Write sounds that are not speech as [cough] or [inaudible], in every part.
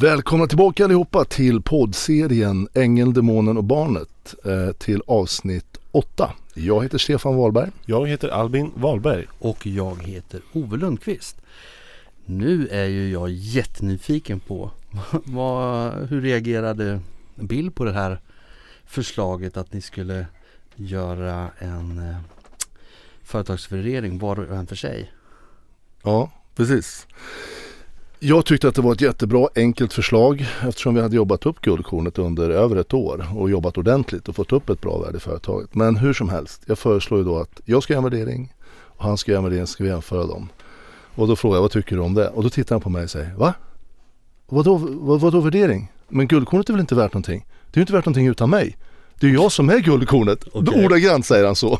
Välkomna tillbaka allihopa till poddserien Ängeln, Demonen och Barnet eh, till avsnitt 8. Jag heter Stefan Wahlberg. Jag heter Albin Wahlberg. Och jag heter Ove Lundqvist. Nu är ju jag jättenyfiken på vad, hur reagerade Bill på det här förslaget att ni skulle göra en eh, företagsvärdering var och en för sig? Ja, precis. Jag tyckte att det var ett jättebra enkelt förslag eftersom vi hade jobbat upp guldkornet under över ett år och jobbat ordentligt och fått upp ett bra värde i företaget. Men hur som helst, jag föreslår ju då att jag ska göra en värdering och han ska göra en värdering, ska vi jämföra dem. Och då frågar jag vad tycker du om det? Och då tittar han på mig och säger va? Vadå, vad, vadå värdering? Men guldkornet är väl inte värt någonting? Det är ju inte värt någonting utan mig. Det är jag som är guldkornet. Okay. Ordagrant säger han så.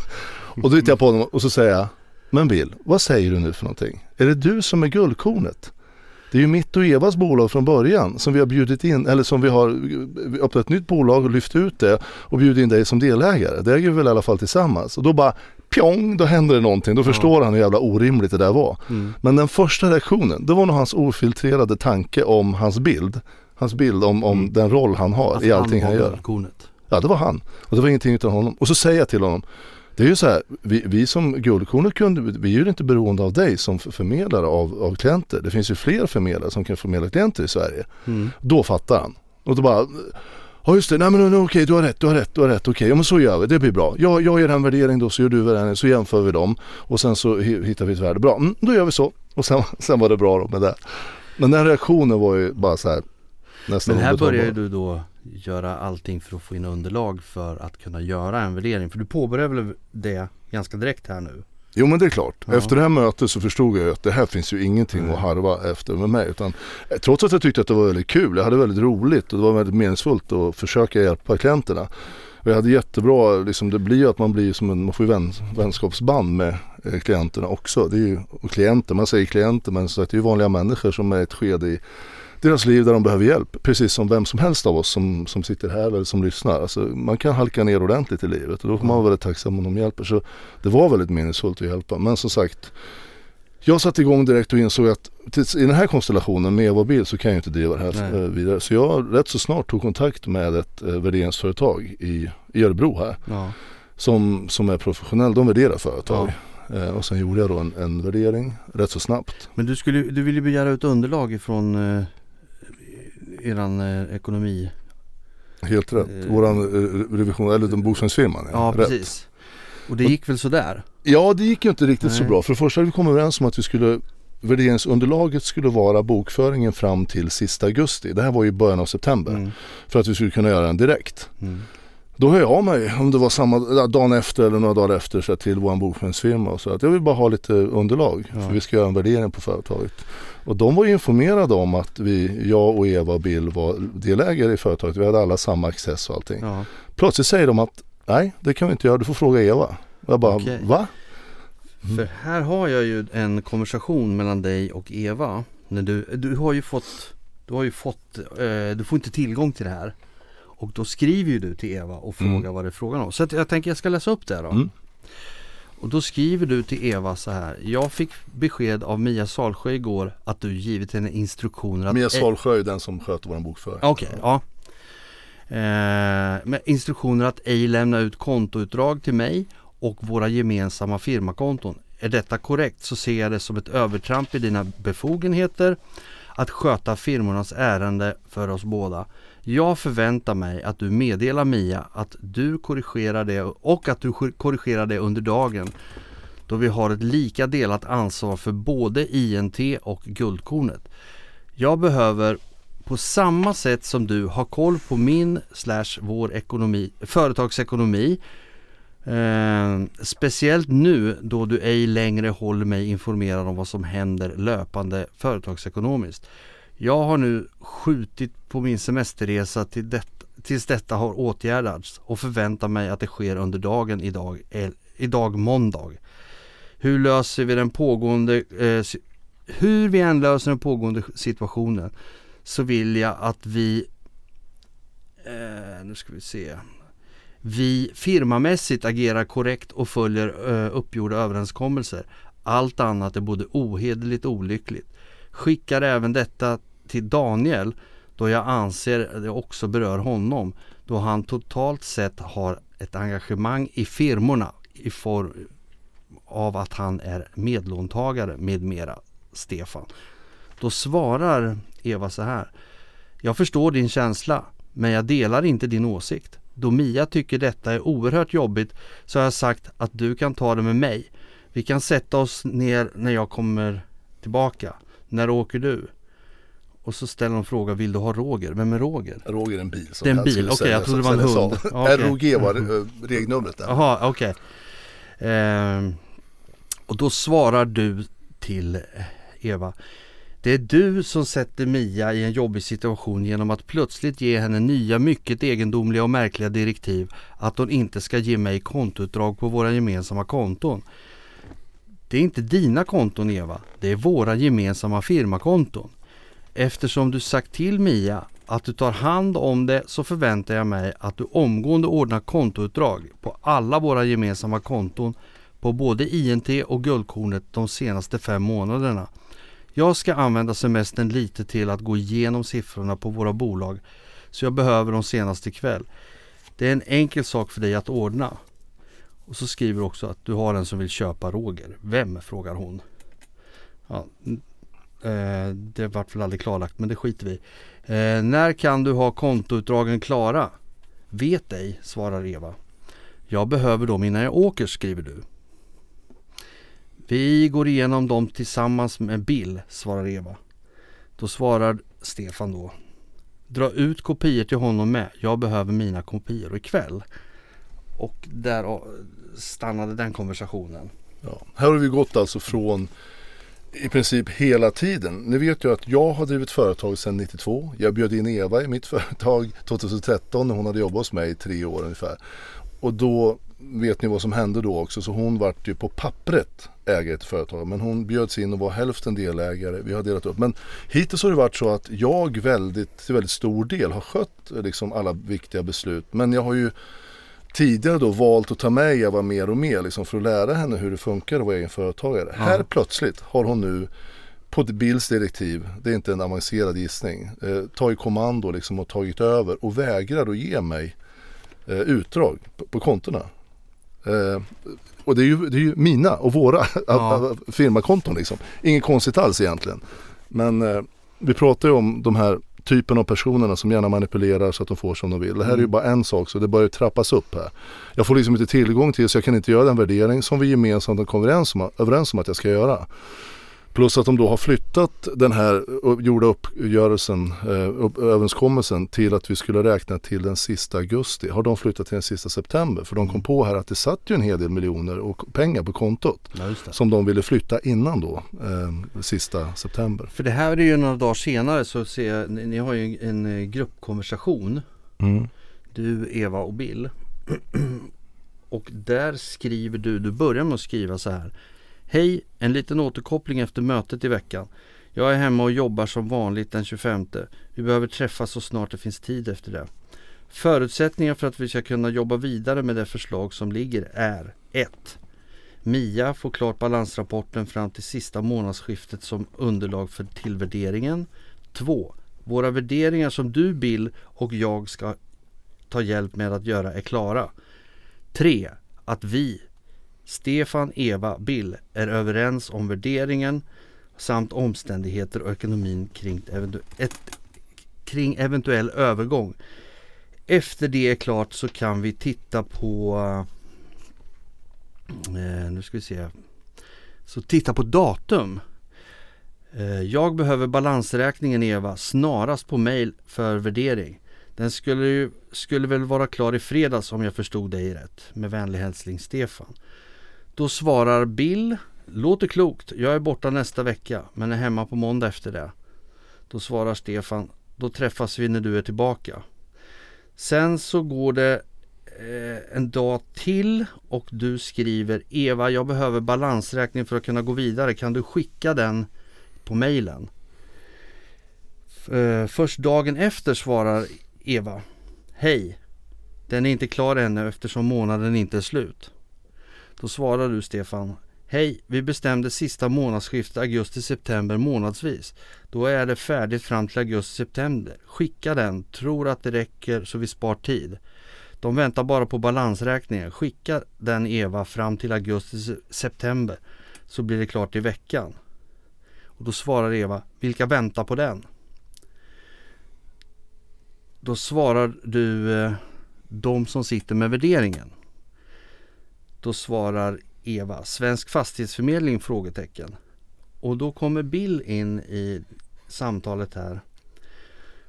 Och då tittar jag på honom och så säger jag Men Bill, vad säger du nu för någonting? Är det du som är guldkornet? Det är ju mitt och Evas bolag från början som vi har bjudit in, eller som vi har öppnat ett nytt bolag och lyft ut det och bjudit in dig som delägare. Det äger vi väl i alla fall tillsammans. Och då bara pjong, då händer det någonting. Då ja. förstår han hur jävla orimligt det där var. Mm. Men den första reaktionen, det var nog hans ofiltrerade tanke om hans bild. Hans bild om, om mm. den roll han har alltså i allting han, han gör. Kornet. Ja, det var han. Och det var ingenting utan honom. Och så säger jag till honom, det är ju så här, vi, vi som Guldkornet kunde, vi är ju inte beroende av dig som förmedlare av, av klienter. Det finns ju fler förmedlare som kan förmedla klienter i Sverige. Mm. Då fattar han. Och då bara, ja just det, nej men okej okay, du har rätt, du har rätt, du har rätt, okej, okay, ja men så gör vi, det blir bra. Jag, jag gör en värdering då så gör du värdering, så jämför vi dem och sen så hittar vi ett värde. Bra, mm, då gör vi så. Och sen, [laughs] sen var det bra då med det. Men den reaktionen var ju bara så här, nästan Men här börjar du då göra allting för att få in underlag för att kunna göra en värdering. För du påbörjar väl det ganska direkt här nu? Jo men det är klart. Ja. Efter det här mötet så förstod jag att det här finns ju ingenting Nej. att harva efter med mig. Utan, eh, trots att jag tyckte att det var väldigt kul, jag hade väldigt roligt och det var väldigt meningsfullt att försöka hjälpa klienterna. Jag hade jättebra, liksom, det blir ju att man blir som en, man får ju vän, vänskapsband med eh, klienterna också. Det är ju, och klienter, man säger klienter men så att det är ju vanliga människor som är ett skede i deras liv där de behöver hjälp. Precis som vem som helst av oss som, som sitter här eller som lyssnar. Alltså, man kan halka ner ordentligt i livet och då får man vara väldigt tacksam om de hjälper. Så det var väldigt meningsfullt att hjälpa. Men som sagt, jag satte igång direkt och insåg att i den här konstellationen med Eva Bill så kan jag inte driva det här Nej. Eh, vidare. Så jag rätt så snart tog kontakt med ett eh, värderingsföretag i, i Örebro här. Ja. Som, som är professionell, de värderar företag. Ja. Eh, och sen gjorde jag då en, en värdering rätt så snabbt. Men du, skulle, du ville begära ut underlag ifrån eh, eran eh, ekonomi Helt rätt. Eh, Våran eh, revision, eller den bokföringsfirman. Ja, ja precis. Och det gick väl sådär? Ja, det gick ju inte riktigt Nej. så bra. För det första hade vi kommit överens om att vi skulle Värderingsunderlaget skulle vara bokföringen fram till sista augusti. Det här var ju början av september. Mm. För att vi skulle kunna göra den direkt. Mm. Då hör jag av mig om det var samma dagen efter eller några dagar efter så till vår bokföringsfirma och så att jag vill bara ha lite underlag ja. för vi ska göra en värdering på företaget. Och de var informerade om att vi, jag och Eva och Bill var delägare i företaget. Vi hade alla samma access och allting. Ja. Plötsligt säger de att nej det kan vi inte göra, du får fråga Eva. Och jag bara okay. va? Mm. För här har jag ju en konversation mellan dig och Eva. När du, du har ju fått, du har ju fått, eh, du får inte tillgång till det här. Och då skriver ju du till Eva och frågar mm. vad det är frågan om. Så jag tänker jag ska läsa upp det då. Mm. Och då skriver du till Eva så här. Jag fick besked av Mia Salsjö igår att du givit henne instruktioner att... Mia Salsjö är den som sköter vår bokföring. Okej, okay, ja. Eh, med instruktioner att ej lämna ut kontoutdrag till mig och våra gemensamma firmakonton. Är detta korrekt så ser jag det som ett övertramp i dina befogenheter att sköta firmornas ärende för oss båda. Jag förväntar mig att du meddelar Mia att du korrigerar det och att du korrigerar det under dagen då vi har ett lika delat ansvar för både INT och Guldkornet. Jag behöver på samma sätt som du ha koll på min slash vår ekonomi, företagsekonomi eh, speciellt nu då du ej längre håller mig informerad om vad som händer löpande företagsekonomiskt. Jag har nu skjutit på min semesterresa till det, tills detta har åtgärdats och förväntar mig att det sker under dagen idag, idag måndag. Hur löser vi den pågående, eh, hur vi än löser den pågående situationen så vill jag att vi, eh, nu ska vi se, vi firmamässigt agerar korrekt och följer eh, uppgjorda överenskommelser. Allt annat är både ohederligt och olyckligt. Skickar även detta till Daniel då jag anser det också berör honom då han totalt sett har ett engagemang i firmorna i form av att han är medlåntagare med mera Stefan. Då svarar Eva så här. Jag förstår din känsla men jag delar inte din åsikt. Då Mia tycker detta är oerhört jobbigt så har jag sagt att du kan ta det med mig. Vi kan sätta oss ner när jag kommer tillbaka. När åker du? Och så ställer hon frågan, vill du ha Roger? Vem är Roger? Roger är en bil. Det är en bil, okej okay, jag trodde det var en hund. [laughs] Okay. ROG var eh, regnumret där. Jaha, okej. Okay. Eh, och då svarar du till Eva. Det är du som sätter Mia i en jobbig situation genom att plötsligt ge henne nya mycket egendomliga och märkliga direktiv att hon inte ska ge mig kontoutdrag på våra gemensamma konton. Det är inte dina konton Eva, det är våra gemensamma firmakonton. Eftersom du sagt till Mia att du tar hand om det så förväntar jag mig att du omgående ordnar kontoutdrag på alla våra gemensamma konton på både INT och Guldkornet de senaste fem månaderna. Jag ska använda semestern lite till att gå igenom siffrorna på våra bolag så jag behöver dem senast ikväll. Det är en enkel sak för dig att ordna. Och så skriver du också att du har en som vill köpa Roger. Vem? frågar hon. Ja, eh, det vart väl aldrig klarlagt men det skiter vi eh, När kan du ha kontoutdragen klara? Vet ej, svarar Eva. Jag behöver dem innan jag åker, skriver du. Vi går igenom dem tillsammans med Bill, svarar Eva. Då svarar Stefan då. Dra ut kopior till honom med. Jag behöver mina kopior ikväll. Och där eh, stannade den konversationen. Ja. Här har vi gått alltså från i princip hela tiden. Ni vet ju att jag har drivit företag sedan 92. Jag bjöd in Eva i mitt [laughs] företag 2013 när hon hade jobbat hos mig i tre år ungefär. Och då vet ni vad som hände då också. Så hon vart ju på pappret ägare till företag. Men hon bjöds in och var hälften delägare. Vi har delat upp. Men hittills har det varit så att jag väldigt, till väldigt stor del har skött liksom alla viktiga beslut. Men jag har ju tidigare då valt att ta med Eva mer och mer liksom för att lära henne hur det funkar att vara egen företagare. Ja. Här plötsligt har hon nu på Bills direktiv, det är inte en avancerad gissning, eh, tagit kommando liksom och tagit över och vägrar att ge mig eh, utdrag på, på kontona. Eh, och det är, ju, det är ju mina och våra [laughs] ja. firmakonton liksom. Inget konstigt alls egentligen. Men eh, vi pratar ju om de här typen av personerna som gärna manipulerar så att de får som de vill. Det här är ju mm. bara en sak så det börjar trappas upp här. Jag får liksom inte tillgång till så jag kan inte göra den värdering som vi gemensamt kom överens om, överens om att jag ska göra. Plus att de då har flyttat den här gjorda uppgörelsen, eh, upp, överenskommelsen till att vi skulle räkna till den sista augusti. Har de flyttat till den sista september? För de kom på här att det satt ju en hel del miljoner och pengar på kontot. Ja, som de ville flytta innan då, eh, sista september. För det här är ju några dagar senare så ser jag, ni har ju en eh, gruppkonversation. Mm. Du, Eva och Bill. [clears throat] och där skriver du, du börjar med att skriva så här. Hej! En liten återkoppling efter mötet i veckan. Jag är hemma och jobbar som vanligt den 25. Vi behöver träffas så snart det finns tid efter det. Förutsättningar för att vi ska kunna jobba vidare med det förslag som ligger är 1. Mia får klart balansrapporten fram till sista månadsskiftet som underlag för tillvärderingen. 2. Våra värderingar som du, Bill och jag ska ta hjälp med att göra är klara. 3. Att vi Stefan, Eva, Bill är överens om värderingen samt omständigheter och ekonomin kring, eventu ett, kring eventuell övergång. Efter det är klart så kan vi titta på eh, Nu ska vi se. Så titta på datum. Eh, Jag behöver balansräkningen Eva snarast på mail för värdering. Den skulle, ju, skulle väl vara klar i fredags om jag förstod dig rätt. Med vänlig hälsning Stefan då svarar Bill Låter klokt, jag är borta nästa vecka men är hemma på måndag efter det. Då svarar Stefan Då träffas vi när du är tillbaka. Sen så går det eh, en dag till och du skriver Eva jag behöver balansräkning för att kunna gå vidare. Kan du skicka den på mejlen? Eh, först dagen efter svarar Eva Hej! Den är inte klar ännu eftersom månaden inte är slut. Då svarar du Stefan Hej, vi bestämde sista månadsskiftet augusti-september månadsvis. Då är det färdigt fram till augusti-september. Skicka den, tror att det räcker så vi spar tid. De väntar bara på balansräkningen. Skicka den Eva fram till augusti-september så blir det klart i veckan. Och då svarar Eva, vilka väntar på den? Då svarar du eh, de som sitter med värderingen. Då svarar Eva, Svensk Fastighetsförmedling? frågetecken. Och då kommer Bill in i samtalet här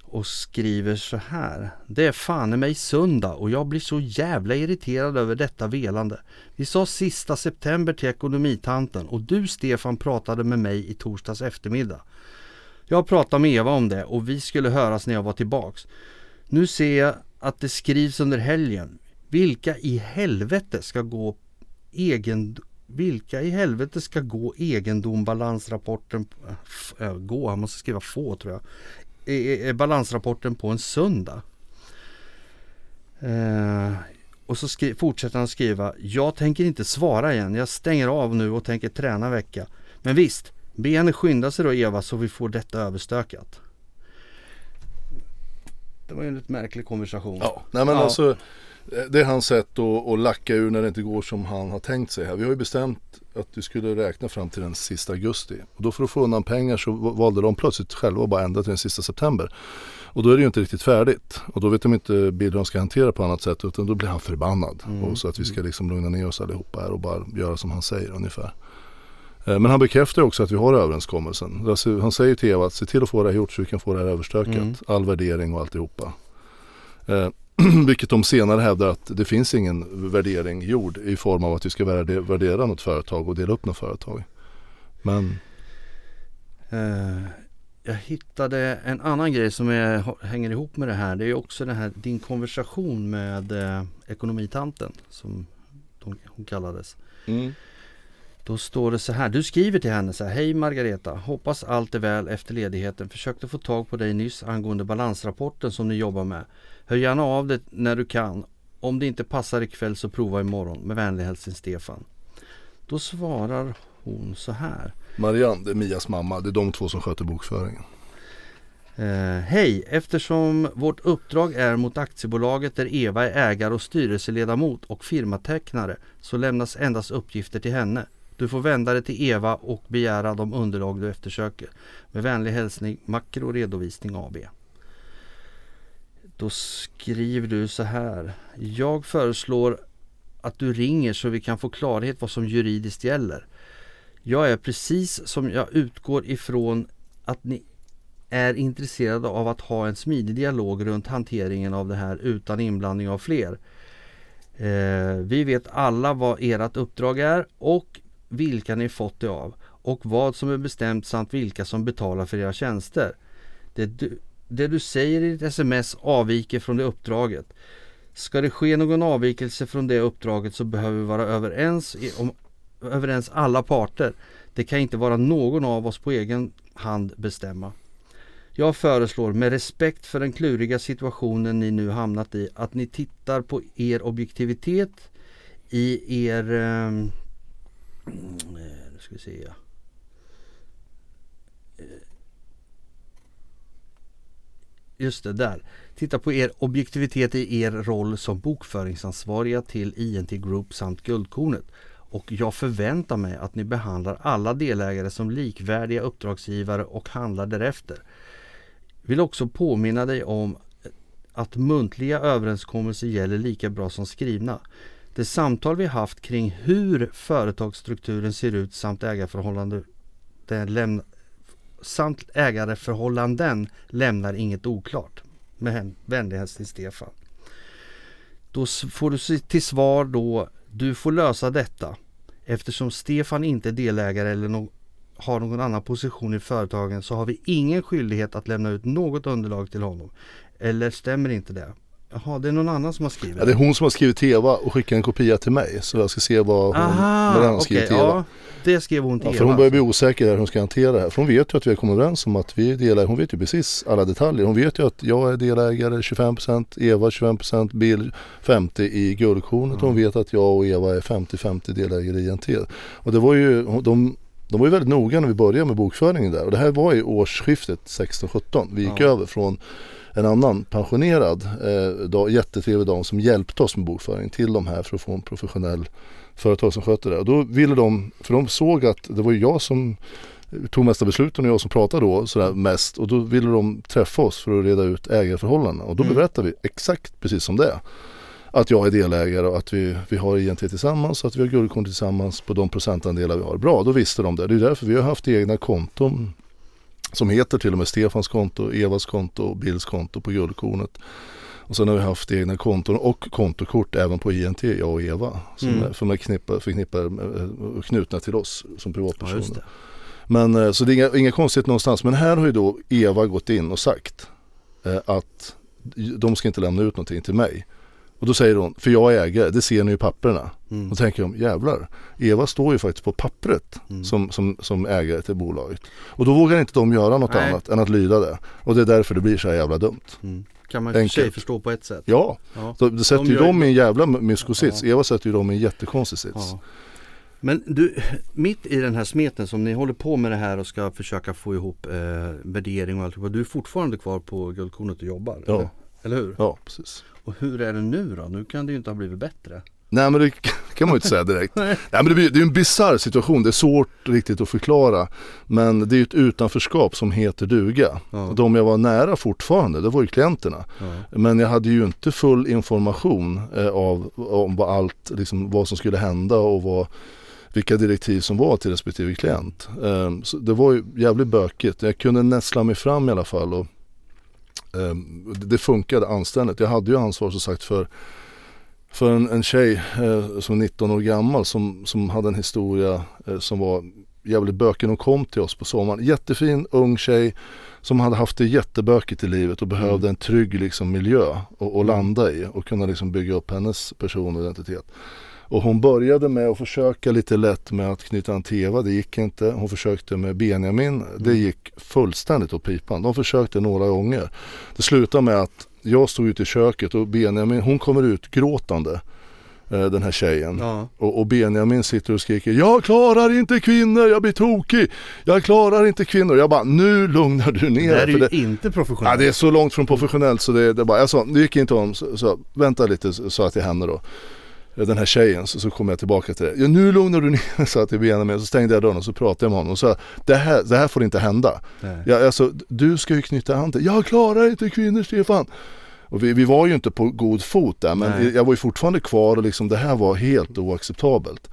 och skriver så här. Det är fan i mig söndag och jag blir så jävla irriterad över detta velande. Vi sa sista september till ekonomitanten och du Stefan pratade med mig i torsdags eftermiddag. Jag pratade med Eva om det och vi skulle höras när jag var tillbaks. Nu ser jag att det skrivs under helgen. Vilka i helvete ska gå egen, vilka i helvete ska gå egendombalansrapporten, äh, gå, han måste skriva få tror jag, balansrapporten på en söndag. Eh, och så skri- fortsätter han skriva, jag tänker inte svara igen, jag stänger av nu och tänker träna vecka. Men visst, be henne skynda sig då Eva så vi får detta överstökat. Det var ju en lite märklig konversation. Ja, nej men Ja. alltså det är hans sätt att, att lacka ur när det inte går som han har tänkt sig här. Vi har ju bestämt att du skulle räkna fram till den sista augusti. Och då för att få undan pengar så valde de plötsligt själva att bara ändra till den sista september. Och då är det ju inte riktigt färdigt. Och då vet de inte hur de ska hantera på annat sätt utan då blir han förbannad. Mm. Och så att vi ska liksom lugna ner oss allihopa här och bara göra som han säger ungefär. Eh, Men han bekräftar också att vi har överenskommelsen. Alltså, Han säger till Eva att se till att få det här gjort så vi kan få det här överstökat. Mm. All värdering och alltihopa. [clears throat] Vilket de senare hävdar att det finns ingen värdering gjord i form av att vi ska värde- värdera något företag och dela upp något företag. Men Eh, jag hittade en annan grej som är, hänger ihop med det här. Det är också den här, din konversation med eh, ekonomitanten som de, hon kallades. Då står det så här, du skriver till henne så här, Hej Margareta, hoppas allt är väl efter ledigheten. Försökte få tag på dig nyss angående balansrapporten som ni jobbar med. Hör gärna av det när du kan. Om det inte passar ikväll så prova imorgon. Med vänlig hälsning Stefan. Då svarar hon så här. Marianne, det är Mias mamma, det är de två som sköter bokföringen. Eh, Hej! Eftersom vårt uppdrag är mot aktiebolaget där Eva är ägare och styrelseledamot och firmatecknare så lämnas endast uppgifter till henne. Du får vända dig till Eva och begära de underlag du eftersöker. Med vänlig hälsning Makro Redovisning AB. Då skriver du så här. Jag föreslår att du ringer så vi kan få klarhet vad som juridiskt gäller. Jag är precis som jag utgår ifrån att ni är intresserade av att ha en smidig dialog runt hanteringen av det här utan inblandning av fler. Eh, vi vet alla vad ert uppdrag är och vilka ni fått det av och vad som är bestämt samt vilka som betalar för era tjänster. Det du, det du säger i ditt sms avviker från det uppdraget. Ska det ske någon avvikelse från det uppdraget så behöver vi vara överens, i, om, överens alla parter. Det kan inte vara någon av oss på egen hand bestämma. Jag föreslår med respekt för den kluriga situationen ni nu hamnat i att ni tittar på er objektivitet i er... Ehm, eh, nu ska vi se. Eh, Just det, där. Titta på er objektivitet i er roll som bokföringsansvariga till INT Group samt Guldkornet. Och jag förväntar mig att ni behandlar alla delägare som likvärdiga uppdragsgivare och handlar därefter. Vill också påminna dig om att muntliga överenskommelser gäller lika bra som skrivna. Det samtal vi haft kring hur företagsstrukturen ser ut samt ägarförhållanden samt ägareförhållanden lämnar inget oklart. Med vänlig hälsning Stefan. Då får du till svar då, du får lösa detta. Eftersom Stefan inte är delägare eller no- har någon annan position i företagen så har vi ingen skyldighet att lämna ut något underlag till honom. Eller stämmer inte det? Jaha, det är någon annan som har skrivit Ja, det är hon som har skrivit till Eva och skickat en kopia till mig. Så jag ska se vad hon, Aha, vad har skrivit till ja. Eva. Det skrev hon till Ja, Eva. för hon börjar bli osäker hur hon ska hantera det här. För hon vet ju att vi har kommit överens om att vi delar, hon vet ju precis alla detaljer. Hon vet ju att jag är delägare 25%, Eva 25%, Bill 50% i guldkornet. Hon vet att jag och Eva är 50-50 delägare i INT. Och det var ju, de, de var ju väldigt noga när vi började med bokföringen där. Och det här var i årsskiftet 16-17. Vi gick Ja. över från en annan pensionerad eh, dag, jättetrevlig dam som hjälpte oss med bokföring till de här för att få en professionell företag som sköter det. Och då ville de, för de såg att det var jag som tog mesta besluten och jag som pratade då sådär mest och då ville de träffa oss för att reda ut ägarförhållandena och då Mm. berättade vi exakt precis som det är. Att jag är delägare och att vi, vi har INT tillsammans och att vi har guldkorn tillsammans på de procentandelar vi har. Bra, då visste de det. Det är därför vi har haft egna konton som heter till och med Stefans konto, Evas konto och Bills konto på guldkornet. Och sen har vi haft egna konton och kontokort även på INT, jag och Eva. Som Mm. är, knippar, förknippar och knutna till oss som Ja, privatpersoner. det. Men eh, så det är inga, inga konstigt någonstans. Men här har ju då Eva gått in och sagt eh, att de ska inte lämna ut någonting till mig. Och då säger hon, för jag är ägare, det ser ni i papperna. Mm. Och då tänker de, jävlar, Eva står ju faktiskt på pappret Mm. som, som, som ägare till bolaget. Och då vågar inte de göra något Nej. annat än att lyda det. Och det är därför det blir så här jävla dumt. Mm. Kan man i sig förstå på ett sätt. Ja, Ja. så det sätter De ju dem i en jävla myskosits. Ja. Eva sätter ju dem i en jättekonstig sits. Ja. Men du, mitt i den här smeten som ni håller på med det här och ska försöka få ihop eh, värdering och allt. Du är fortfarande kvar på Guldkornet och jobbar? Ja. Eller? eller hur? Ja, precis. Och hur är det nu då? Nu kan det ju inte ha blivit bättre. Nej men det [laughs] kan man ju inte säga direkt. [laughs] Nej, men det, är en bisarr situation, det är svårt riktigt att förklara. Men det är ju ett utanförskap som heter duga. Ja. De jag var nära fortfarande, det var ju klienterna. Ja. Men jag hade ju inte full information eh, av om vad allt, liksom, vad som skulle hända och vad, vilka direktiv som var till respektive klient. Eh, så det var ju jävligt bökigt. Jag kunde näsla mig fram i alla fall och det, det funkade anständigt. Jag hade ju ansvar som sagt för för en, en tjej eh, som är 19 år gammal som, som hade en historia eh, som var jävligt bökig. Hon kom till oss på sommaren. Jättefin ung tjej som hade haft det jättebökigt i livet och behövde en trygg liksom, miljö att att landa i och kunna liksom, bygga upp hennes person och identitet. Och hon började med att försöka lite lätt med att knyta an till Eva, det gick inte. Hon försökte med Benjamin, det gick fullständigt åt pipan. De försökte några gånger. Det slutade med att jag stod ute i köket och Benjamin, hon kommer ut gråtande, eh, den här tjejen. Ja. Och, och Benjamin sitter och skriker Jag klarar inte kvinnor, jag blir tokig. Jag klarar inte kvinnor. Jag bara, nu lugnar du ner Det här är ju det, inte Ja, professionellt. det är så långt från professionellt så det, det bara, jag sa, det gick inte om, så, så vänta lite sa jag till henne då. Den här tjejen, så, så kommer jag tillbaka till det. Ja, nu lugnar du ner [laughs] sa jag till Benjamin, så stängde jag dörren och så pratade jag med honom och sa det här, det här får inte hända. Nej. Ja, alltså, du ska ju knyta an till, jag klarar inte kvinnor Stefan. Och vi, vi var ju inte på god fot där men Nej. jag var ju fortfarande kvar och liksom det här var helt oacceptabelt.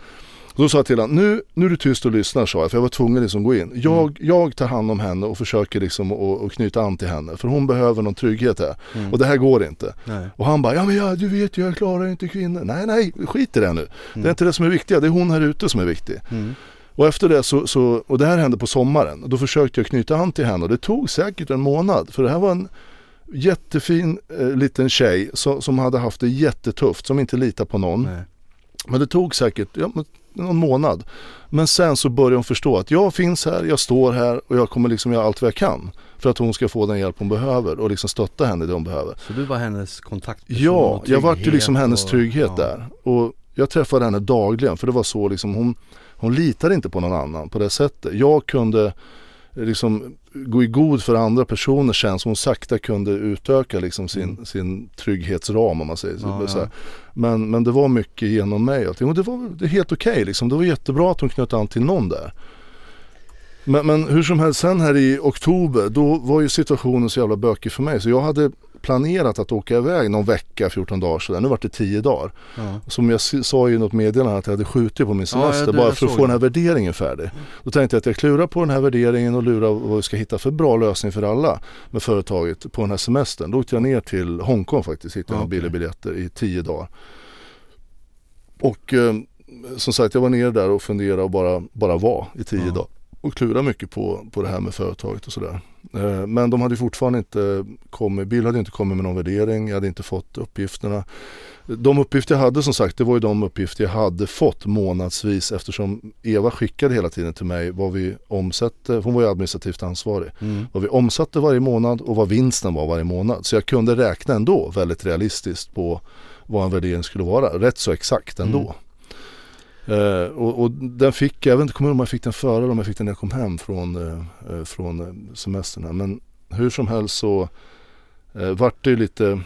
Och då sa jag till honom, nu, nu är du tyst och lyssnar sa jag, för jag var tvungen liksom gå in. Jag, jag tar hand om henne och försöker liksom att att knyta an till henne, för hon behöver någon trygghet här. Mm. Och det här går inte. Nej. Och han bara, ja men ja, du vet ju jag klarar inte kvinnor. Nej nej, skit i det nu. Det är inte det som är viktigt, det är hon här ute som är viktig. Mm. Och efter det så, så, och det här hände på sommaren, då försökte jag knyta an till henne och det tog säkert en månad. För det här var en jättefin eh, liten tjej som, som hade haft det jättetufft, som inte litar på någon. Nej. Men det tog säkert ja, någon månad. Men sen så började hon förstå att jag finns här, jag står här och jag kommer liksom göra allt vad jag kan. För att hon ska få den hjälp hon behöver och liksom stötta henne i det hon behöver. Så du var hennes kontaktperson Ja, och jag vart ju liksom hennes och- trygghet ja. där. Och jag träffade henne dagligen för det var så liksom hon, hon litade inte på någon annan på det sättet. Jag kunde liksom gå i god för andra personer sen som hon sakta kunde utöka liksom sin, Mm. sin trygghetsram om man säger så. Ja, så ja. Men, men det var mycket genom mig och det var det helt okej liksom. Det var jättebra att hon knöt an till någon där. Men, men hur som helst, sen här i oktober då var ju situationen så jävla bökig för mig så jag hade planerat att åka iväg någon vecka, 14 dagar sådär. Nu var det 10 dagar. Ja. Som jag sa i något meddelande att jag hade skjutit på min Ja, ja, semester det bara för att få den här det. värderingen färdig. Då tänkte jag att jag klurar på den här värderingen och lurar vad vi ska hitta för bra lösning för alla med företaget på den här semestern. Då åkte jag ner till Hongkong faktiskt, hittade Ja, några billiga biljetter i 10 dagar. Och eh, som sagt jag var nere där och funderade och bara, bara var i 10 Ja. dagar. Och klurade mycket på, på det här med företaget och sådär. Eh, Men de hade fortfarande inte kommit, Bill hade inte kommit med någon värdering, jag hade inte fått uppgifterna. De uppgifter jag hade som sagt, det var ju de uppgifter jag hade fått månadsvis eftersom Eva skickade hela tiden till mig vad vi omsatte, hon var ju administrativt ansvarig, Mm. vad vi omsatte varje månad och vad vinsten var varje månad. Så jag kunde räkna ändå väldigt realistiskt på vad en värdering skulle vara, rätt så exakt ändå. Eh, och, och den fick, jag vet inte kommer om jag fick den före eller om jag fick den när jag kom hem från, eh, eh, från eh, semestern här. Men hur som helst så eh, vart det ju lite,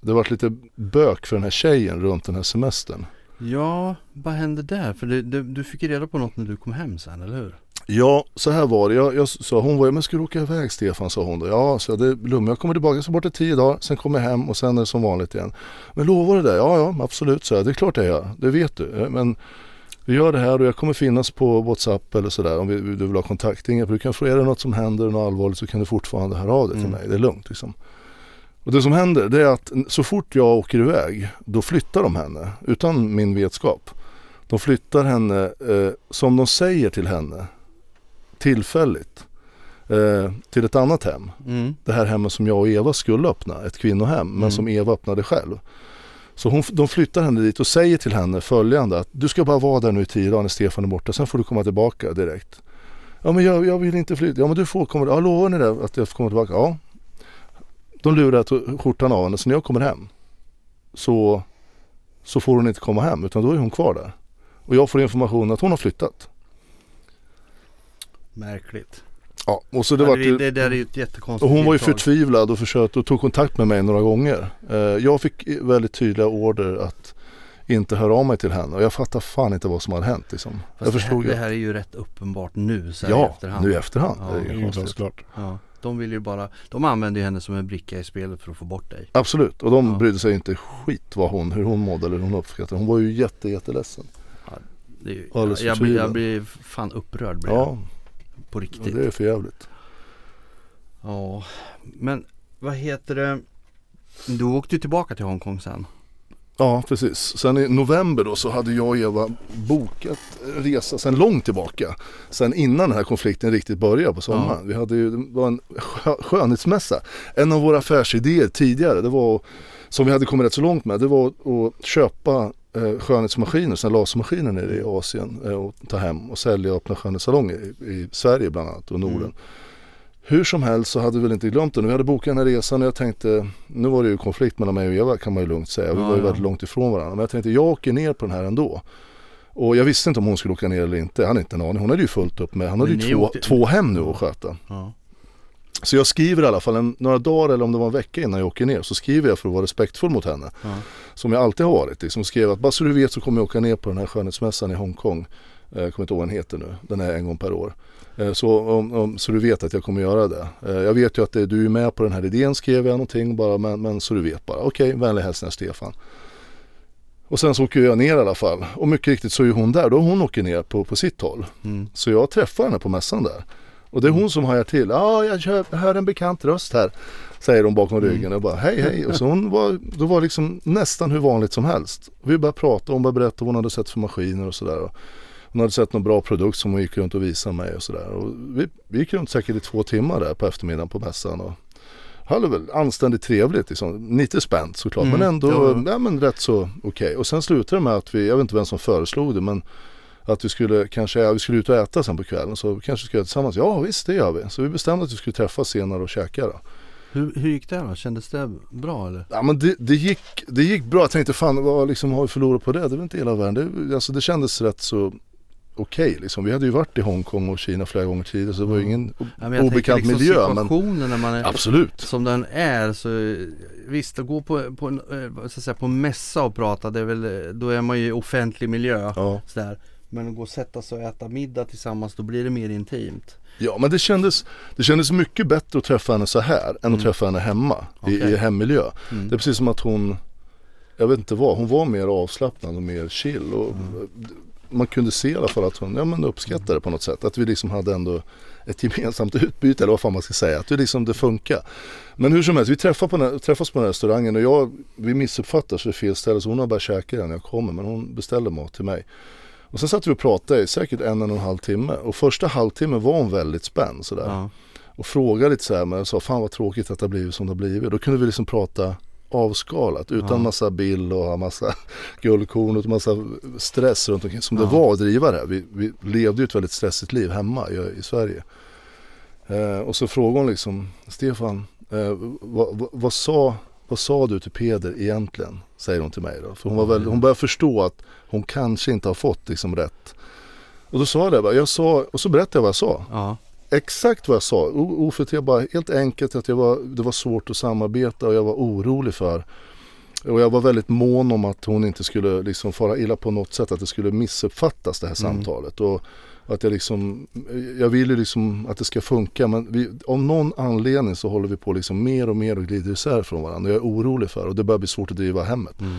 det vart lite bök för den här tjejen runt den här semestern. Ja, vad hände där? För du, du, du fick ju reda på något när du kom hem sen, eller hur? Ja, så här var det. Jag, jag sa, hon var men ska du åka iväg Stefan? sa hon då. Ja, så jag, det är lugnt. Jag kommer tillbaka, jag ska bort i tio dagar. Sen kommer jag hem och sen är det som vanligt igen. Men lovar du det? Ja, ja, absolut, så jag. Det är klart jag gör. Det vet du. Eh, Men vi gör det här och jag kommer finnas på WhatsApp eller sådär om vi, du vill ha kontakt. Inga, du kan få är det något som händer, något allvarligt så kan du fortfarande höra av dig till Mm. mig. Det är lugnt liksom. Och det som händer det är att så fort jag åker iväg då flyttar de henne utan min vetskap. De flyttar henne eh, som de säger till henne tillfälligt eh, till ett annat hem. Mm. Det här hemmet som jag och Eva skulle öppna, ett kvinnohem, men Mm. som Eva öppnade själv. Så hon, de flyttar henne dit och säger till henne följande att du ska bara vara där nu i tio dagar när Stefan är borta, sen får du komma tillbaka direkt. Ja men jag, jag vill inte flytta, ja men du får komma, ja lovar ni det att jag får komma tillbaka? Ja. De lurar skjortan av henne, så när jag kommer hem så, så får hon inte komma hem utan då är hon kvar där. Och jag får information att hon har flyttat. Märkligt. Ja, och så det Det, var ja, det, det där är ju ett jättekonstigt Och hon var ju förtvivlad och försökte och tog kontakt med mig några gånger. Eh, Jag fick väldigt tydliga order att inte höra av mig till henne och jag fattar fan inte vad som hade hänt liksom. Fast jag det, förstod här, ju. det här är ju rätt uppenbart nu så här i Ja, efterhand. nu i efterhand. Ja, det är Det ju glasklart. Ja, de vill ju bara, de använder ju henne som en bricka i spelet för att få bort dig. Absolut, och de Ja. brydde sig inte skit vad hon, hur hon mådde eller hur hon uppskattade. Hon var ju jätte, jätteledsen. Det är ju, jag, jag, blir, jag blir fan upprörd blir jag, Ja, på riktigt. det är för jävligt. Ja, men vad heter det? Du åkte tillbaka till Hongkong sen. Ja, precis. Sen i november då så hade jag och Eva bokat resa sen långt tillbaka. Sen innan den här konflikten riktigt började på sommaren. Vi hade ju, det var en skö- skönhetsmässa. En av våra affärsidéer tidigare, det var, som vi hade kommit rätt så långt med, det var att köpa eh, skönhetsmaskiner, sådana lasermaskiner nere i Asien eh, och ta hem och sälja och öppna skönhetssalonger i, i Sverige bland annat och Norden. Mm. Hur som helst så hade vi väl inte glömt det. Vi hade bokat den här resan och jag tänkte, nu var det ju konflikt mellan mig och Eva kan man ju lugnt säga. Vi Ja, var ju ja. väldigt långt ifrån varandra. Men jag tänkte, jag åker ner på den här ändå. Och jag visste inte om hon skulle åka ner eller inte. Jag hade inte en aning. Hon hade ju fullt upp med, han hade Men ju två, åkte- två hem nu att sköta. Ja. Så jag skriver i alla fall en, några dagar eller om det var en vecka innan jag åker ner. Så skriver jag för att vara respektfull mot henne. Ja. Som jag alltid har varit. Liksom skrev att bara så du vet så kommer jag åka ner på den här skönhetsmässan i Hongkong. Eh, Jag kommer inte ihåg vad den heter nu. Den är en gång per år. Eh, Så, om, om, så du vet att jag kommer göra det. Eh, Jag vet ju att det, du är med på den här idén skrev jag någonting bara. Men, men så du vet bara. Okej, vänlig hälsningar Stefan. Och sen så åker jag ner i alla fall. Och mycket riktigt så är hon där. Då hon åker ner på, på sitt håll. Mm. Så jag träffar henne på mässan där. Och det är hon som hajar till. Ja, ah, jag hör, en bekant röst här. Säger hon bakom Mm. ryggen och bara hej hej. Och så hon [laughs] var, då var liksom nästan hur vanligt som helst. Vi började prata, hon började berätta vad hon hade sett för maskiner och sådär. Hon hade sett någon bra produkt som hon gick runt och visade mig och sådär. Och vi, vi gick runt säkert i två timmar där på eftermiddagen på mässan. Och hade väl anständigt trevligt liksom. Lite spänt såklart Mm, men ändå ja. ja, men rätt så okej. Och sen slutade det med att vi, jag vet inte vem som föreslog det men att vi skulle kanske, ja, vi skulle ut och äta sen på kvällen så vi kanske skulle göra tillsammans. Ja visst det gör vi. Så vi bestämde att vi skulle träffas senare och käka då. Hur, hur gick det då? Kändes det bra eller? Ja men det, det, gick, det gick bra. Jag tänkte fan vad liksom har vi förlorat på det? Det är väl inte hela världen. Det, alltså, det kändes rätt så okej liksom. Vi hade ju varit i Hongkong och Kina flera gånger tidigare så det var ju ingen Ja, obekant liksom miljö. Men situationen man är absolut. som den är så visst att gå på, på, en, eh, ska jag säga, på mässa och prata det är väl, eh, då är man ju i offentlig miljö Ja. sådär. Men att gå och sätta sig och äta middag tillsammans då blir det mer intimt. ja men det kändes, det kändes mycket bättre att träffa henne så här än att Mm. träffa henne hemma i, Okej. i hemmiljö. Mm. Det är precis som att hon, jag vet inte vad, hon var mer avslappnad och mer chill. Och Mm. Man kunde se i alla fall att hon ja, men uppskattade det på något sätt. Att vi liksom hade ändå ett gemensamt [laughs] utbyte eller vad fan man ska säga. Att det liksom det funkar. Men hur som helst, vi träffas på den här, träffas på den här restaurangen och jag, vi missuppfattar så det är fel ställe. Så hon har börjat käka den när jag kommer men hon beställde mat till mig. Och sen satt vi och pratade i säkert en, en och en halv timme. Och första halvtimmen var hon väldigt spänd sådär. Ja. och frågade lite så här, men jag sa fan vad tråkigt att det har blivit som det har blivit. Då kunde vi liksom prata avskalat utan Ja. massa bill och massa [laughs] guldkorn och massa stress runt omkring som Ja. det var att driva det. Vi, vi levde ju ett väldigt stressigt liv hemma i, i Sverige. Eh, och så frågade hon liksom, Stefan, eh, vad, vad, vad, sa, vad sa du till Peder egentligen? Säger hon till mig då. För hon, var väl, hon börjar förstå att hon kanske inte har fått liksom rätt. Och då sa jag det, bara, jag sa, och så berättade jag vad jag sa Ja. exakt vad jag sa. O- Oförträtt bara helt enkelt att jag var, det var svårt att samarbeta och jag var orolig för. Och jag var väldigt mån om att hon inte skulle liksom fara illa på något sätt. Att det skulle missuppfattas det här Mm. samtalet. Och att jag liksom, jag vill ju liksom att det ska funka men vi, av någon anledning så håller vi på liksom mer och mer och glider isär från varandra. Jag är orolig för och det börjar bli svårt att driva hemmet. Mm.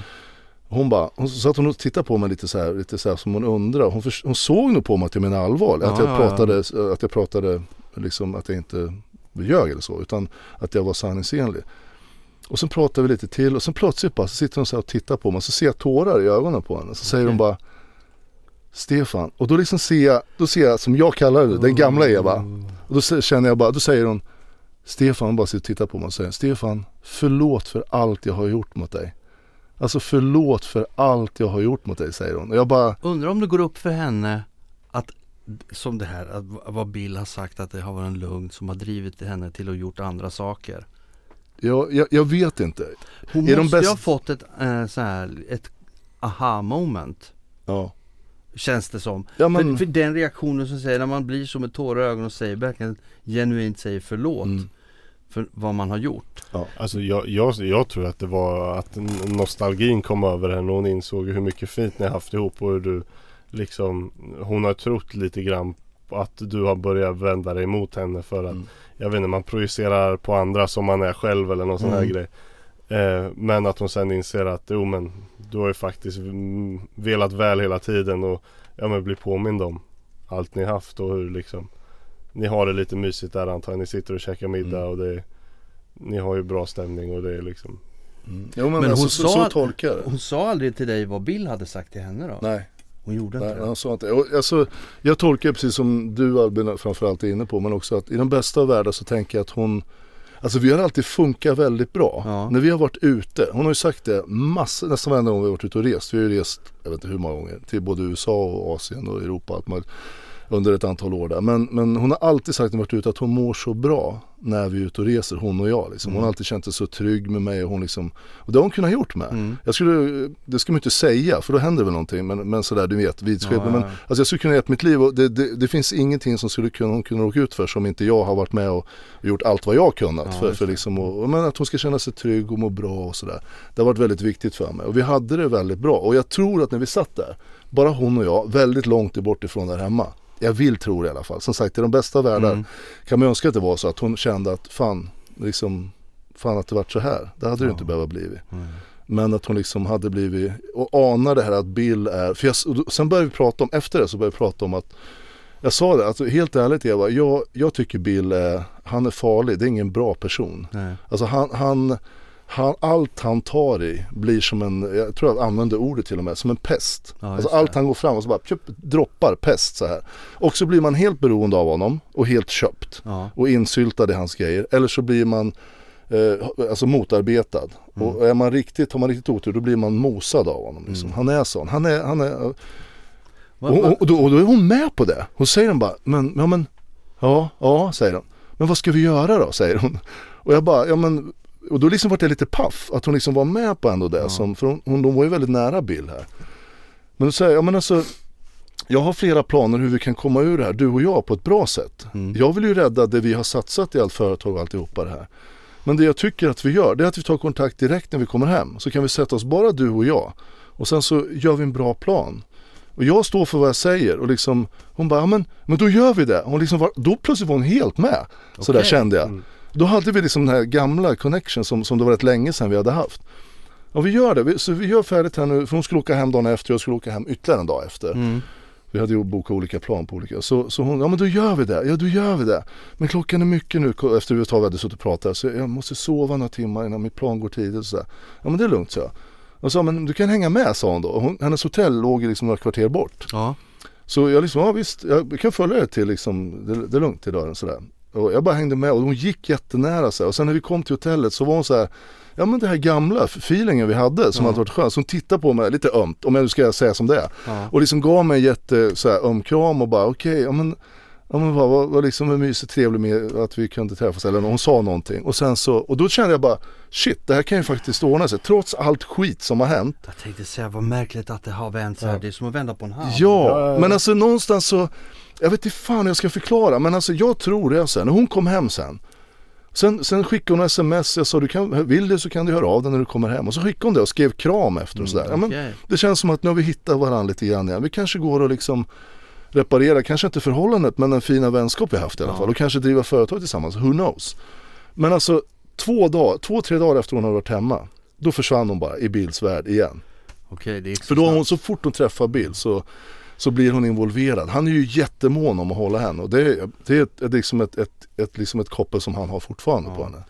Hon bara, hon satt hon och tittade på mig lite så här, lite så här som hon undrar. Hon, hon såg nog på mig att jag menar allvar. att, Ja, jag ja, ja. pratade, att jag pratade liksom att jag inte ljög eller så. Utan att jag var sanningsenlig. Och sen pratade vi lite till och sen plötsligt bara så sitter hon så här och tittar på mig. Så ser jag tårar i ögonen på henne. Så säger hon bara Stefan. Och då liksom ser jag, då ser jag som jag kallar det, den gamla Eva. Och då känner jag bara, då säger hon Stefan, bara sitter och tittar på mig och säger Stefan, förlåt för allt jag har gjort mot dig. Alltså förlåt för allt jag har gjort mot dig, säger hon. Och jag bara, Undrar om det går upp för henne att som det här, att vad Bill har sagt att det har varit en lugn som har drivit henne till att gjort andra saker. jag, jag, jag vet inte. Hon Är måste ju bäst- ha fått ett, eh, så här, ett aha moment. Ja, Känns det som. ja men, För, för den reaktionen som säger när man blir så med tårar i ögonen och säger verkligen genuint säger förlåt Mm. för vad man har gjort. Alltså jag, jag, jag tror att det var att nostalgin kom över henne och hon insåg hur mycket fint ni har haft ihop och hur du liksom Hon har trott lite grann på att du har börjat vända dig emot henne för att Mm. Jag vet inte, man projicerar på andra som man är själv eller någon sån här Mm. grej eh, Men att hon sen inser att jo men Du har ju faktiskt velat väl hela tiden och Ja men bli påmind om Allt ni haft och hur liksom Ni har det lite mysigt där antar jag. Ni sitter och käkar middag Mm. och det Ni har ju bra stämning och det är liksom mm. jo, men, Men alltså, hon så, sa så tolkar jag det. Hon sa aldrig till dig vad Bill hade sagt till henne då? Nej, Hon gjorde nej inte det? han sa inte. Och, alltså, jag tolkar precis som du Albin framförallt är inne på men också att i den bästa av världar så tänker jag att hon Alltså vi har alltid funkat väldigt bra. Ja. När vi har varit ute, hon har ju sagt det massor, nästan varenda gång vi har varit ute och rest. Vi har ju rest, jag vet inte hur många gånger, till både USA och Asien och Europa och allt möjligt. Under ett antal år där. Men, men hon har alltid sagt när vi varit ute att hon mår så bra när vi är ute och reser, hon och jag. Liksom. Hon har alltid känt sig så trygg med mig och hon liksom, och det har hon kunnat gjort med. Mm. Jag skulle, det ska man inte säga för då händer väl någonting. Men, men sådär du vet, vidskepligt. Ja, Men ja. alltså jag skulle kunna ge mitt liv och det, det, det finns ingenting som skulle kunna, hon kunna råka ut för som inte jag har varit med och gjort allt vad jag kunnat. Ja, för, för liksom, och men att hon ska känna sig trygg och må bra och sådär. Det har varit väldigt viktigt för mig. Och vi hade det väldigt bra. Och jag tror att när vi satt där, bara hon och jag, väldigt långt bort ifrån där hemma. Jag vill tro det i alla fall. Som sagt, i de bästa världar Mm. kan man önska att det var så att hon kände att fan, liksom, fan att det vart så här. Det hade det Ja. inte behövt blivit. Mm. Men att hon liksom hade blivit, och anar det här att Bill är, för jag, sen började vi prata om, efter det så började vi prata om att Jag sa det, alltså helt ärligt Eva, jag, jag tycker Bill är, han är farlig, det är ingen bra person. Nej. Alltså han, han, han, allt han tar i blir som en, jag tror jag använde ordet till och med, som en pest. Ja, alltså allt han går fram och så bara köp, droppar pest så här. Och så blir man helt beroende av honom och helt köpt Ja. och insyltad i hans grejer. Eller så blir man eh, alltså motarbetad. Mm. Och är man riktigt, har man riktigt otur då blir man mosad av honom. Liksom. Mm. Han är sån. Han är, han är, och, Vad- vad- och, och, då, och då är hon med på det. Hon säger hon bara, men, ja men, ja, ja säger hon. Men vad ska vi göra då, säger hon. Och jag bara, ja men, och då liksom vart jag lite paff att hon liksom var med på ändå det. Ja. Som, för hon, hon, de var ju väldigt nära Bill här. Men då säger jag, ja men alltså, jag har flera planer hur vi kan komma ur det här, du och jag, på ett bra sätt. Mm. Jag vill ju rädda det vi har satsat i allt företag och alltihopa det här. Men det jag tycker att vi gör, det är att vi tar kontakt direkt när vi kommer hem. Så kan vi sätta oss, bara du och jag. Och sen så gör vi en bra plan. Och jag står för vad jag säger och liksom, hon bara, ja, men, men då gör vi det. Hon liksom var, då plötsligt var hon helt med. Så där Okej. kände jag. Då hade vi liksom den här gamla connection som, som det var rätt länge sedan vi hade haft. Och vi gör det, vi, så vi gör färdigt här nu, för hon skulle åka hem dagen efter och jag skulle åka hem ytterligare en dag efter. Mm. Vi hade ju bokat olika plan på olika. Så, så hon, ja men då gör vi det, ja då gör vi det. Men klockan är mycket nu efter ett tag vi hade suttit och pratat så jag måste sova några timmar innan mitt plan går tidigt och sådär. Ja men det är lugnt så jag. Och sa men du kan hänga med sa hon då. Och Hon, hennes hotell låg liksom några kvarter bort. Ja. Så jag liksom, ja visst, jag kan följa dig till liksom, det, det är lugnt till dörren sådär. Och jag bara hängde med och hon gick jättenära så här. Och sen när vi kom till hotellet så var hon så här Ja men det här gamla feelingen vi hade som Ja. hade varit skön. Så hon tittade på mig lite ömt, om jag nu ska säga som det är. Ja. Och liksom gav mig en jätte så här, öm kram och bara okej, ja men Ja men vad, vad, vad liksom vad mysigt trevligt med att vi kunde träffas eller hon sa någonting och sen så och då kände jag bara shit det här kan ju faktiskt ordna sig trots allt skit som har hänt. Jag tänkte säga vad märkligt att det har vänt så här. Ja. Det är som att vända på en hand. Ja, Ja, ja, ja. men alltså någonstans så jag vet inte fan hur jag ska förklara men alltså jag tror det sen hon kom hem sen Sen, sen skickade hon sms, jag sa du kan, vill du så kan du höra av dig när du kommer hem och så skickade hon det och skrev kram efter och sådär. Ja, men, Okej. det känns som att nu har vi hittat varandra lite grann igen. Vi kanske går och liksom reparera, kanske inte förhållandet men den fina vänskap vi haft i alla Ja. fall och kanske driva företag tillsammans, who knows. Men alltså två dagar, två tre dagar efter hon hade varit hemma då försvann hon bara i Bills värld igen. Okej, det gick så För då hon, så fort hon träffar Bill så, så blir hon involverad. Han är ju jättemån om att hålla henne och det är, det är ett, liksom ett, ett, ett, liksom ett koppel som han har fortfarande Ja. på henne.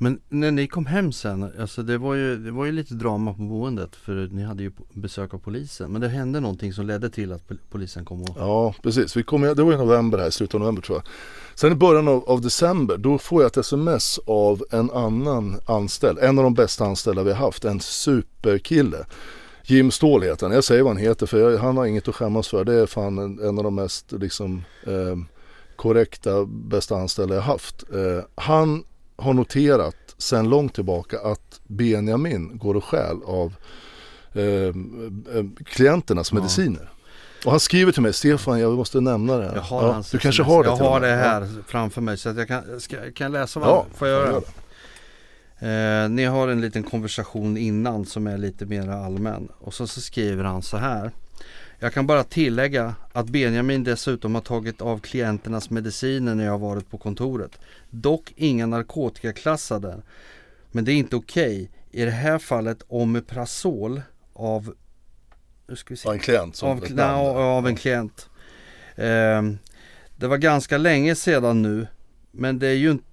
Men när ni kom hem sen, alltså det var, ju, det var ju lite drama på boendet för ni hade ju besök av polisen. Men det hände någonting som ledde till att pol- polisen kom och... Ja precis, vi kom, det var i november här, slutet av november tror jag. Sen i början av, av december då får jag ett sms av en annan anställd, en av de bästa anställda vi har haft, en superkille. Jim Ståhl heter han, jag säger vad han heter för jag, han har inget att skämmas för. Det är fan en, en av de mest liksom, eh, korrekta, bästa anställda jag haft. Eh, han har noterat sedan långt tillbaka att Benjamin går och stjäl av eh, eh, klienternas Ja. mediciner. Och han skriver till mig, Stefan jag måste nämna det här. Jag har ja, du kanske har det Jag har det här framför mig så att jag kan, ska, kan jag läsa vad Ja, får jag göra? gör det. Eh, ni har en liten konversation innan som är lite mer allmän och så, så skriver han så här. Jag kan bara tillägga att Benjamin dessutom har tagit av klienternas mediciner när jag varit på kontoret. Dock inga narkotikaklassade. Men det är inte okej. I det här fallet Omeprazol av nu ska vi se. Ja, en klient som Av, nej, av en klient. Ehm, det var ganska länge sedan nu. Men det är ju inte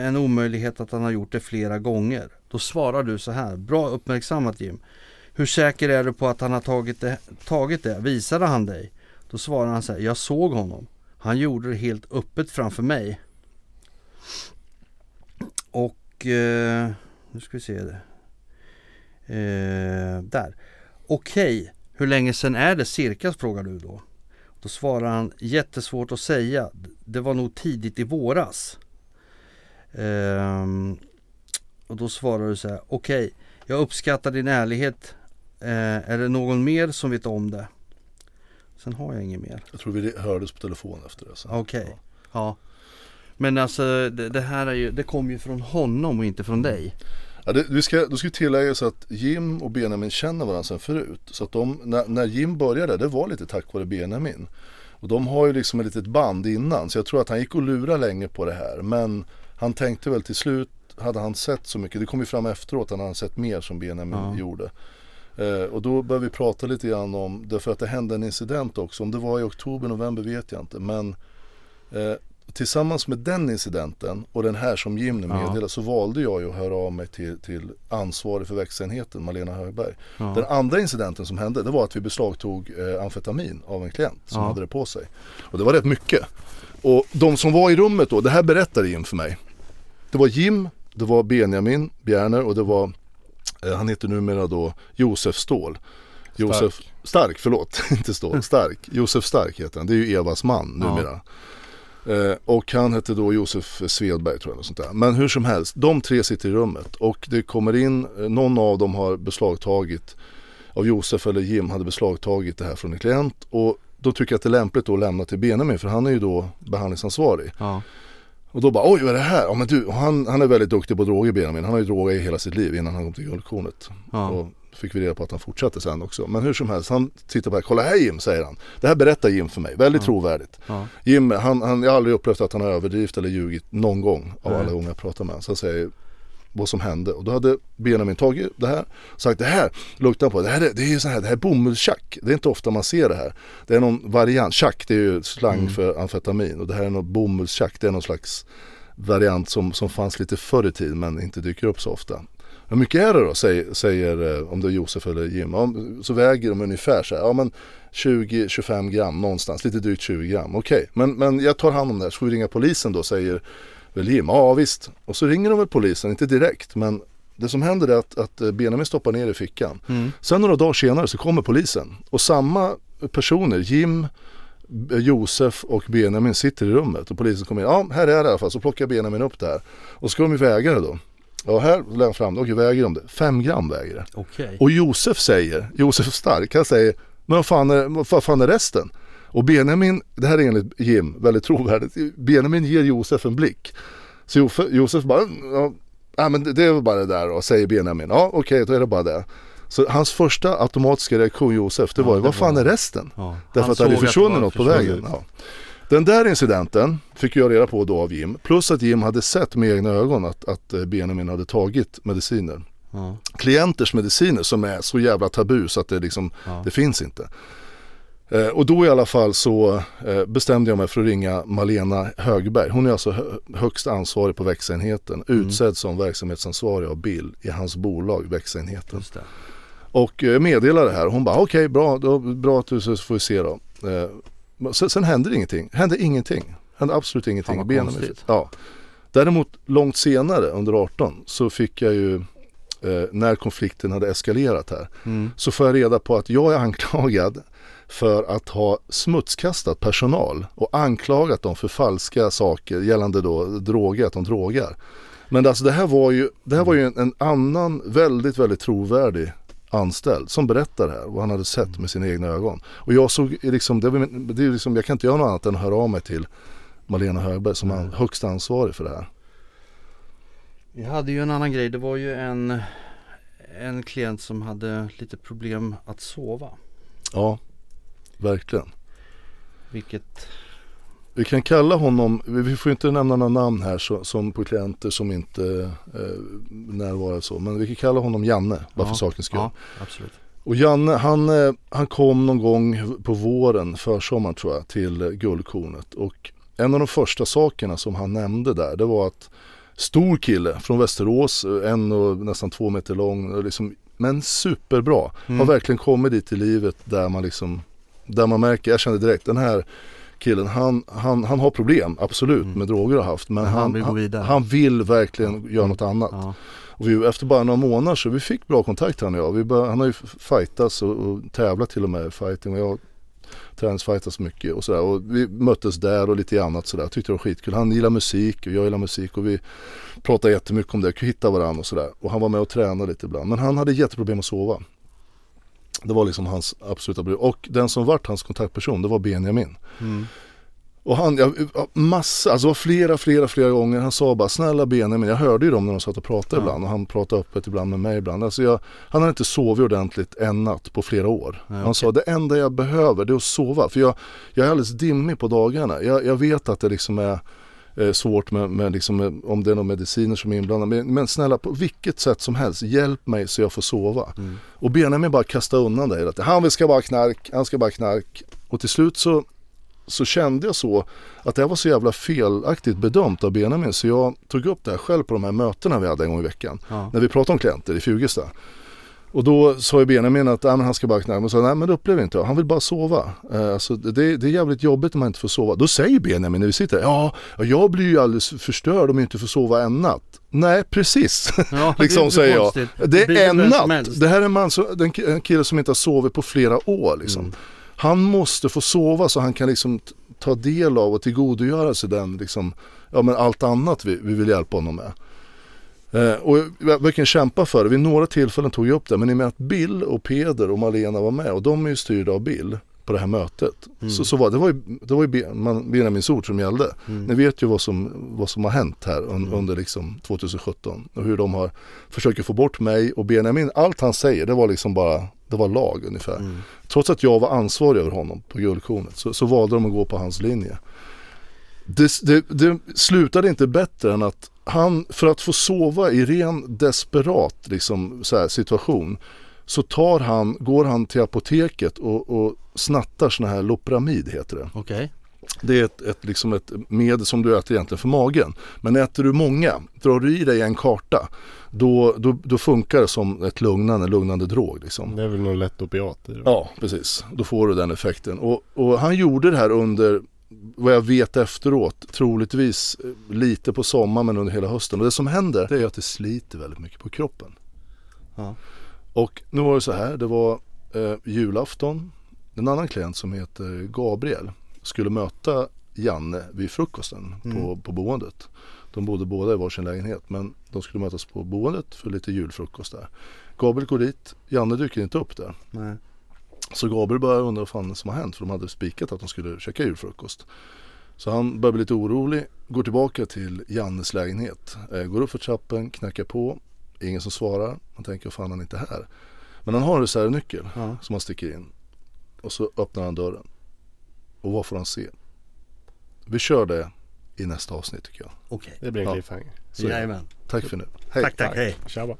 en omöjlighet att han har gjort det flera gånger. Då svarar du så här. Bra uppmärksammat Jim. Hur säker är du på att han har tagit det? Tagit det? Visade han dig? Då svarar han så här. Jag såg honom. Han gjorde det helt öppet framför mig. Och eh, nu ska vi se det. Eh, där. Okej, hur länge sedan är det cirka frågar du då? Då svarar han jättesvårt att säga. Det var nog tidigt i våras. Ehm, och då svarar du så här. Okej, jag uppskattar din ärlighet. Eh, är det någon mer som vet om det? Sen har jag inget mer. Jag tror vi hördes på telefon efter det. sen. Okej. Ja. Men alltså det, det här är ju, det kom ju från honom och inte från dig. Ja, det, vi ska, då ska vi tillägga så att Jim och Benjamin känner varandra sedan förut. Så att de, när, när Jim började, det var lite tack vare Benjamin. Och de har ju liksom ett litet band innan. Så jag tror att han gick och lurade länge på det här. Men han tänkte väl till slut, hade han sett så mycket, det kom ju fram efteråt, att han hade sett mer som Benjamin Ja. gjorde. Eh, och då började vi prata lite grann om, därför att det hände en incident också. Om det var i oktober, november vet jag inte. Men eh, tillsammans med den incidenten och den här som Jim nu Ja. meddelar så valde jag ju att höra av mig till, till ansvarig för växtenheten, Malena Högberg. Ja. Den andra incidenten som hände det var att vi beslagtog eh, amfetamin av en klient som Ja. hade det på sig. Och det var rätt mycket. Och de som var i rummet då, det här berättade Jim för mig. Det var Jim, det var Benjamin Bjerner och det var, eh, han heter numera då Josef Ståhl. Josef Stark, förlåt, [laughs] inte Ståhl, [laughs] Stark. Josef Stark heter han, det är ju Evas man Ja. numera. Eh, och han hette då Josef Svedberg tror jag. Och sånt där. Men hur som helst, de tre sitter i rummet och det kommer in, eh, någon av dem har beslagtagit, av Josef eller Jim hade beslagtagit det här från en klient. Och då tycker jag att det är lämpligt då att lämna till Benjamin för han är ju då behandlingsansvarig. Ja. Och då bara oj vad är det här? Ja men du, han, han är väldigt duktig på droger Benjamin. Han har ju drogat i hela sitt liv innan han kom till Guldkornet. Ja. Och fick vi reda på att han fortsatte sen också. Men hur som helst, han tittar på det här. Kolla här Jim, säger han. Det här berättar Jim för mig. Väldigt Ja. trovärdigt. Ja. Jim, han, han, jag har aldrig upplevt att han har överdrivit eller ljugit någon gång av Nej. alla gånger jag pratar med honom. Så han säger vad som hände. Och då hade Benjamin tagit det här sagt det här luktar på. Det här är, det är så här, det här är bomullstjack. Det är inte ofta man ser det här. Det är någon variant. Tjack det är ju slang Mm. för amfetamin och det här är någon bomullstjack. Det är någon slags variant som, som fanns lite förr i tiden men inte dyker upp så ofta. Hur mycket är det då? Säger, säger eh, om det är Josef eller Jim. Så väger de ungefär så här. Ja men 20-25 gram någonstans. Lite drygt 20 gram. Okej, okay. men, men jag tar hand om det här. Så får vi ringa polisen då säger väl Jim. Ja visst. Och så ringer de väl polisen. Inte direkt men det som händer är att, att Benjamin stoppar ner i fickan. Mm. Sen några dagar senare så kommer polisen. Och samma personer, Jim, Josef och Benjamin sitter i rummet och polisen kommer in. Ja, här är det i alla fall. Så plockar Benjamin upp det här. Och så ska de ju väga det då. Ja, här lägger han fram det. Okej, väger de det? Fem gram väger det. Okay. Och Josef säger, Josef Stark, han säger, men vad fan är, vad fan är resten? Och Benjamin, det här är enligt Jim väldigt trovärdigt, Benjamin ger Josef en blick. Så Josef bara, ja men det är väl bara det där då, säger Benjamin. Ja okej, okay, då är det bara det. Så hans första automatiska reaktion Josef, det var ju, vad fan är resten? Ja, Därför att det hade försvunnit något på vägen. Ja. Den där incidenten fick jag reda på då av Jim. Plus att Jim hade sett med egna ögon att, att eh, Benjamin hade tagit mediciner. Ja. Klienters mediciner som är så jävla tabu så att det liksom, ja. det finns inte. Eh, och då i alla fall så eh, bestämde jag mig för att ringa Malena Högberg. Hon är alltså hö högst ansvarig på växenheten. Mm. Utsedd som verksamhetsansvarig av Bill i hans bolag växenheten. Och eh, meddelade det här. Hon bara okej okay, bra, då, bra att du så får vi se då. Sen, sen hände ingenting. Hände ingenting. Hände absolut ingenting. Benen ja. Däremot långt senare under 18 så fick jag ju när konflikten hade eskalerat här. Mm. Så får jag reda på att jag är anklagad för att ha smutskastat personal och anklagat dem för falska saker gällande då droger, att de drogar. Men alltså det här var ju, det här var ju en, en annan väldigt, väldigt trovärdig anställd som berättar det här vad han hade sett med sina egna ögon. Och jag såg liksom, det, det är liksom, jag kan inte göra något annat än att höra av mig till Malena Högberg som är högst ansvarig för det här. Vi hade ju en annan grej, det var ju en, en klient som hade lite problem att sova. Ja, verkligen. Vilket vi kan kalla honom, vi får inte nämna några namn här så, som på klienter som inte eh, närvarar så. Men vi kan kalla honom Janne, bara ja, för sakens skull. Ja, absolut. Och Janne han, eh, han kom någon gång på våren, försommaren tror jag, till Guldkornet. Och en av de första sakerna som han nämnde där, det var att stor kille från Västerås, en och nästan två meter lång, liksom, men superbra. Mm. Har verkligen kommit dit i livet där man liksom, där man märker, jag kände direkt den här killen, han, han, han har problem, absolut, mm. med droger har haft. Men, men han, vill han, han, vill verkligen göra något annat. Ja. Och vi, efter bara några månader så vi fick bra kontakt han och jag. Vi bör, han har ju fightats och, och tävlat till och med i fighting. Och jag träningsfightats mycket och sådär. Och vi möttes där och lite annat sådär. Tyckte det var skitkul. Han gillar musik och jag gillar musik och vi pratade jättemycket om det. Kunde hitta varandra och sådär. Och han var med och tränade lite ibland. Men han hade jätteproblem att sova. Det var liksom hans absoluta problem. Och den som vart hans kontaktperson det var Benjamin. Mm. Och han, ja, massa, alltså det var flera, flera, flera gånger. Han sa bara snälla Benjamin, jag hörde ju dem när de satt och pratade ja. ibland. Och han pratade öppet ibland med mig ibland. Alltså jag, han hade inte sovit ordentligt en natt på flera år. Ja, han okay. sa det enda jag behöver det är att sova. För jag, jag är alldeles dimmig på dagarna. Jag, jag vet att det liksom är eh, svårt med, med, liksom, med, om det är några mediciner som är inblandade. Men, men, snälla på vilket sätt som helst, hjälp mig så jag får sova. Mm. Och Benjamin bara kasta undan det hela Han ska bara knark, han ska bara knark. Och till slut så, så kände jag så att det här var så jävla felaktigt bedömt av Benjamin. Så jag tog upp det här själv på de här mötena vi hade en gång i veckan. Ja. När vi pratade om klienter i Fjugesta. Och då sa ju Benjamin att ah, men han ska bara knarka. Men sa nej men det upplever inte jag. Han vill bara sova. Eh, alltså, det, det är jävligt jobbigt om man inte får sova. Då säger Benjamin när vi sitter ja jag blir ju alldeles förstörd om jag inte får sova en natt. Nej precis, ja, [laughs] liksom säger jag. Det är en natt. Det här är en, man som, en kille som inte har sovit på flera år liksom. Mm. Han måste få sova så han kan liksom ta del av och tillgodogöra sig den liksom, ja men allt annat vi, vi vill hjälpa honom med. Eh, och jag verkligen kämpa för det. Vid några tillfällen tog jag upp det. Men i och med att Bill och Peder och Malena var med och de är ju styrda av Bill på det här mötet. Mm. Så, så var det var ju, det var ju Benjamins ord som gällde. Mm. Ni vet ju vad som, vad som har hänt här un, mm. under liksom 2017 och hur de har försökt få bort mig och Benjamin. Allt han säger det var liksom bara det var lag ungefär. Mm. Trots att jag var ansvarig över honom på Guldkornet så, så valde de att gå på hans linje. Det, det, det slutade inte bättre än att han, för att få sova i ren desperat liksom, så här, situation så tar han, går han till apoteket och, och snattar såna här Lopramid heter det. Okay. Det är ett, ett, liksom ett medel som du äter egentligen för magen. Men äter du många, drar du i dig en karta, då, då, då funkar det som ett lugnande, lugnande drog. Liksom. Det är väl någon lätt opiat i det. Ja, precis. Då får du den effekten. Och, och han gjorde det här under, vad jag vet efteråt, troligtvis eh, lite på sommaren men under hela hösten. Och det som händer, det är att det sliter väldigt mycket på kroppen. Ja. Och nu var det så här, det var eh, julafton. En annan klient som heter Gabriel skulle möta Janne vid frukosten på, Mm. på boendet. De bodde båda i varsin lägenhet men de skulle mötas på boendet för lite julfrukost där. Gabriel går dit, Janne dyker inte upp där. Nej. Så Gabriel börjar undra vad fan som har hänt för de hade spikat att de skulle käka julfrukost. Så han börjar bli lite orolig, går tillbaka till Jannes lägenhet, eh, går upp för trappen, knackar på, ingen som svarar. Han tänker, vad fan han är inte här. Men han har en reservnyckel Ja. som han sticker in. Och så öppnar han dörren. Och vad får han se? Vi kör det i nästa avsnitt tycker jag. Okej. Det blir en Ja. cliffhanger. Det. Jajamän. Tack för nu. Hej. Tack, tack, hej. Tjaba.